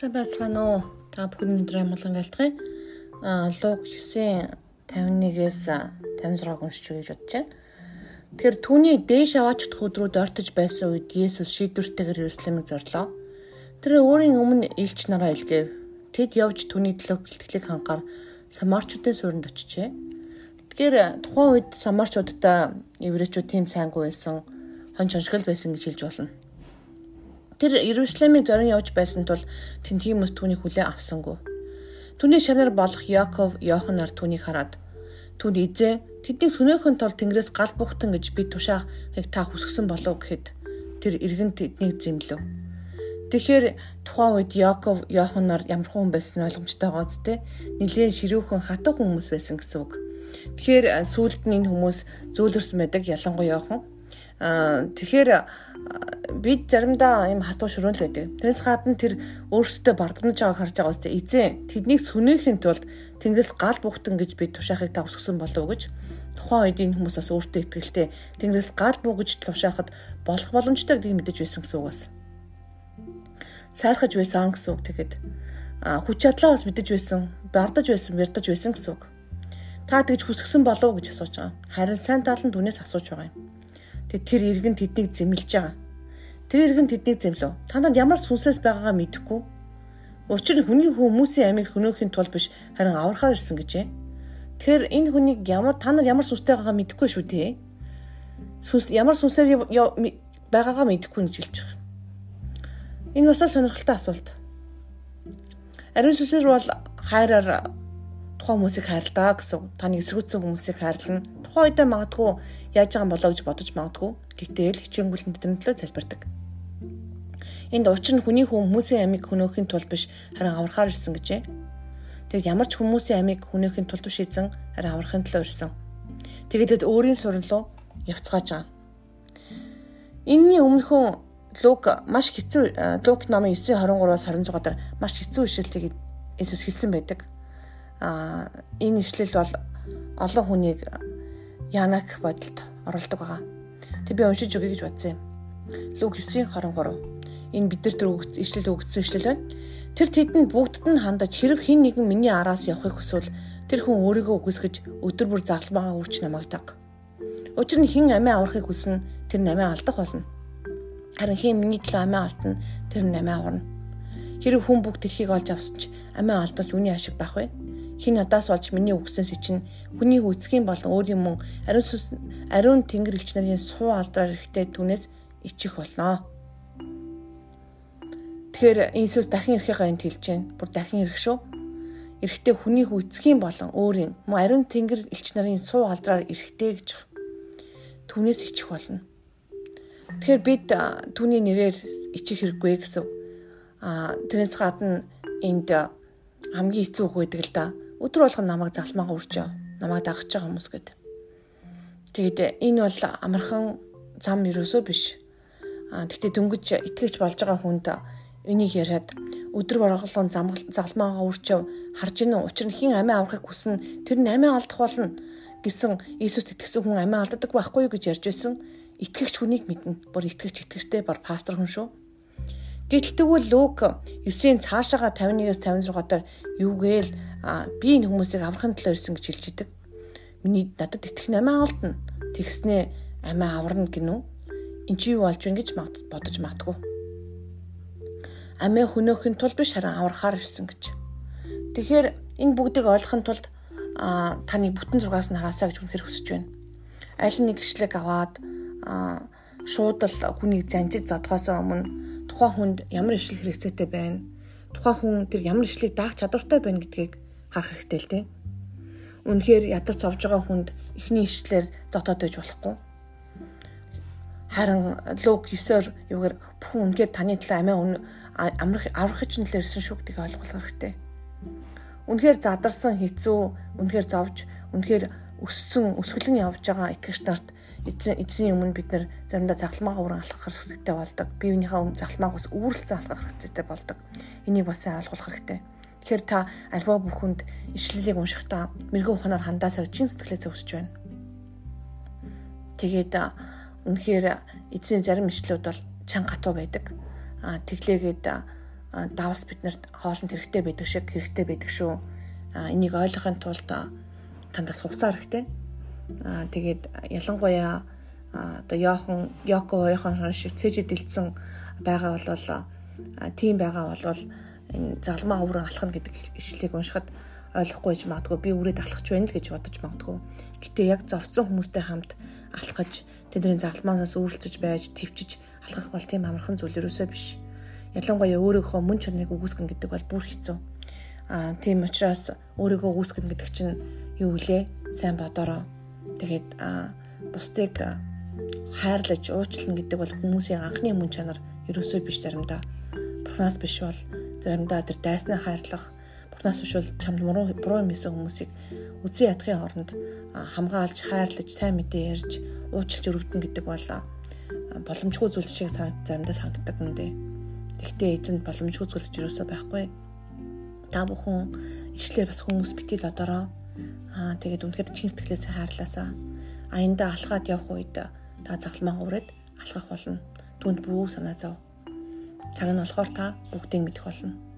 Сайн байцгаана уу? Та бүхэн өдрийн амгалан гэлтгий. Аа Луг 9:51-ээс 56 уншиж өгье гэж бодож байна. Тэгэхээр түүний дээш аваач өдрүүд ортож байсан үед Есүс шийдвэртэйгээр Иерусалимыг зорлоо. Тэр өөрийн өмнө илч нараа илгээв. Тэд явж түүний төлөө бэлтгэлийг хангаар Самарчуудын суурьнд очижээ. Тэгэхээр тухайн үед Самарчуудтай еврейчүүд тийм сайнгүй байсан, хон чоншгол байсан гэж хэлж болно. Тэр Иерусалимыг зорин явж байсан тул тэн тиймээс түүнийг хүлээн авсангүй. Түүний шавнар болох Яков Йохан нар түүнийг хараад түүнд эзэн тэднийг сүнөөхөн тул Тэнгэрээс гал буухтан гэж би тушаахыг та хүсгсэн болов гэхэд тэр иргэн тэднийг зэмлэв. Тэгэхээр тухайн үед Яков Йохан нар ямар хүн байсан ойлгомжтой байгаа үстэй. Нилээн ширүүхэн хатуу хүмүүс байсан гэсэн үг. Тэгэхээр сүүлд нь энэ хүмүүс зөөлрсөн байдаг ялангуяа Йохан. Аа тэгэхээр бид заримдаа юм хатуу шөрөөл байдаг. Тэрнээс гадна тэр өөрсдөө бардамж байгааг харж байгаа үстэй эзэн тэднийг сүнэхийн тулд тэнгэрээс гал буухтан гэж бид тушаахыг та өсгсөн болов уу гэж тухайн үед энэ хүмүүс бас өөртөө ихтгэлтэй тэнгэрээс гал буу гэж тушаахад болох боломжтой гэдгийг мэдэж байсан гэсэн үг бас. Сайрхаж байсан гэсэн үг тэгэхэд хүч чадлаа бас мэдэж байсан, бардаж байсан, бярдаж байсан гэсэн үг. Та тэгж хүсгсэн болов уу гэж асууж байгаа. Харин сайн тал нь түнээс асууж байгаа юм. Тэг тэр иргэн тэднийг зэмлэж байгаа. Тэр иргэн тэднийг зэмлв. Та нарт ямар сүнсээс байгаагаа мэдэхгүй. Учир нь хүний хүмүүсийн амийг хөнөөхийн тулд биш харин аврахаар ирсэн гэжээ. Тэгэхээр энэ хүнийг ямар та нар ямар сүнстэй байгаагаа мэдэхгүй шүү дээ. Сүнс ямар сүнсээр байгаагаа мэдэхгүй гэж хэлж байгаа. Энэ бас сонирхолтой асуулт. Ариун сүнсээр бол хайраар тухайн хүмүүсийг хайрлаа гэсэн. Таны эсрэгцэн хүмүүсийг хайрлана. Тухайн үедээ магадгүй яаж байгаа болоо гэж бодож магадгүй. Гэтэл хичээнгүйлэн тэдний төлөө залбирдаг. Энд учир нь хүний хүмүүсийн амийг хөнөөхийн тулд биш харин аврахаар ирсэн гэжээ. Тэгэд ямар ч хүмүүсийн амийг хөнөөхийн тулд биш эзэн харин аврахын төлөө ирсэн. Тэгэд өөрийн сурн руу явцгааж байгаа. Энийний өмнөхөн Лук маш хэцүү Лук намын 9:23-аас 26 дээр маш хэцүү ишлэлийг Иесус хэлсэн байдаг. Аа энэ ишлэл бол олон хүнийг янак бодолд оролдог байгаа. Тэг би уншиж өгье гэж бодсон юм. Луг 9:23. Энэ бид нар төр ишлэл өгсөн ишлэл байна. Тэр тэдэнд бүгдд нь хандаж хэрэг хин нэгэн миний араас явахыг хүсвэл тэр хүн өөрийгөө үгүйсгэж өдөр бүр загламгаа үрч намайг даг. Учир нь хин амиа аврахыг хүснэ тэр намиа алдах болно. Харин хин миний төлөө амиа алдна тэр намиа аварна. Хэрэг хүн бүгд тэрхийг олж авсан ч амиа алдвал үний ашиг байх вэ? хин надаас болж миний үгснээс чинь хүний үцгийн болон өөрийн мөн ариун ариун тэнгэр элч нарын суу алдраар ирэхтэй түнээс ичих болно. Тэгэхээр Иесус дахин ирэхээ энд хэлж байна. Бүр дахин ирэх шүү. Ирэхдээ хүний үцгийн болон өөрийн мөн ариун тэнгэр элч нарын суу алдраар ирэхтэй гэж түнээс ичих болно. Тэгэхээр бид түүний нэрээр ичих хэрэггүй гэсэн. Аа тэрнээс гадна энд хамгийн хэцүү үг байдаг л да өдөр болгон намайг залмаагаа үржөө. Намайг дагаж байгаа хүмүүс гэдэг. Тэгээд энэ бол амархан зам юусоо биш. А тэгтээ дөнгөж итгэж болж байгаа хүнд энийг яриад өдөр болгон залмаагаа үржөө харж ийн учир нь хин амиа аврахыг хүснэ тэр нь амиа алдах болно гэсэн Иесус итгэсэн хүн амиа алддаг байхгүй юу гэж ярьж байсан. Итгэгч хүнийг мэднэ. Бүр итгэгч итгэжтэй бар пастор хүн шүү. Гэтэл тэгвэл Лук 9-ийн цаашаага 51-ээс 56 дээр юу гээл би энэ хүмүүсийг аврахын төлөө ирсэн гэж хэлж идэг. Миний надад итгэх намаа алдна. Тэгснээ амиа аварна гинүү. Эн чи юу болж вэ гэж бодож магтгүй. Амиа хөнөөхин тулд биш харин аврахаар ирсэн гэж. Тэгэхээр энэ бүгдийг ойлгохын тулд таны бүтэн зургаас нь хараасаа гэж үнэхээр хүсэж байна. Аль нэг гişлэг аваад шууд л хүнийг занжиж зодхоос өмнө тухайн хүнд ямар ишл хэрэгцээтэй байна. Тухайн хүн тэр ямар ишлийг даах чадвартай байна гэдгийг харах хэрэгтэй л тийм. Үнэхээр ядарч овж байгаа хүнд эхний ишлэлээр дотоод байж болохгүй. Харин Лук 9-оор юугаар бүхэн үнэхээр таны төлөө амиа амрах аврах ирсэн шүү гэдгийг ойлгох хэрэгтэй. Үнэхээр задарсан хэцүү, үнэхээр зовж, үнэхээр өссөн, өсгөлэн явж байгаа итгэгч нарт эзэн өмнө бид нар заримдаа захалмаагаа уран алхах хэрэгтэй болдог. Биеийнхээ захалмааг бас үүрэлцэн алхах хэрэгтэй болдог. Энийг бас ойлгох хэрэгтэй. Тэгэхээр та альва бүхэнд ишлэлийг уншихдаа мэрэгэн ухаанаар хандаасаа чин сэтгэлээ зөвсөж байна. Тэгээд үнэхээр эцсийн зарим ишлүүд бол чанга гатуу байдаг. Аа тэглээгээд давс биднэрт хоолнд хэрэгтэй байдаг шиг хэрэгтэй байдаг шүү. А энийг ойлгохын тулд танд бас хугацаа хэрэгтэй. А тэгээд ялангуяа одоо Йохан Йоко Йохан шиг цэжид дэлдсэн байгаа бол тийм байгаа бол энэ залмаа өврөн алхна гэдэг ишлэгийг уншихад ойлгохгүй ч магадгүй би үрээд алхаж байна л гэж бодож магадгүй. Гэтэ яг зовцсон хүмүүстэй хамт алхаж тэдний залмаасаас үргэлцэж байж твчиж алхах бол тийм амархан зүйл ерөөсөө биш. Ялангуяа өөрийнхөө мөн чанарыг үгүйсгэн гэдэг бол бүр хэцүү. Аа тийм учраас өөрийгөө үгүйсгэн гэдэг чинь юу вүлээ? Сайн бодороо. Тэгээд аа бусдыг хайрлаж уучлна гэдэг бол хүмүүсийн анхны мөн чанар ерөөсөө биш заримдаа. Бурханаас биш бол заримдаа тэр дайснаа хайрлах, Бурханаас биш бол чамд буруу буруу юм хийсэн хүмүүсийг үзий ядахын оронд хамгаалж, хайрлаж, сайн мэдээ ярьж, уучлж өрөвдөн гэдэг бол боломжгүй зүйл шиг заримдаа санагддаг юм дээ. Тэгтээ эзэнд боломжгүй зүйл ерөөсөө байхгүй. Та бүхэн ичлэр бас хүмүүс бити зодороо. Аа тэгээд үнэхээр чин сэтгэлээс хайрлаасаа аяндаа алхаад явах үед та цагламаа ураад алхах болно. Түнд бүх санаа зов. Цаг нь болохоор та бүгдийг мэдэх болно.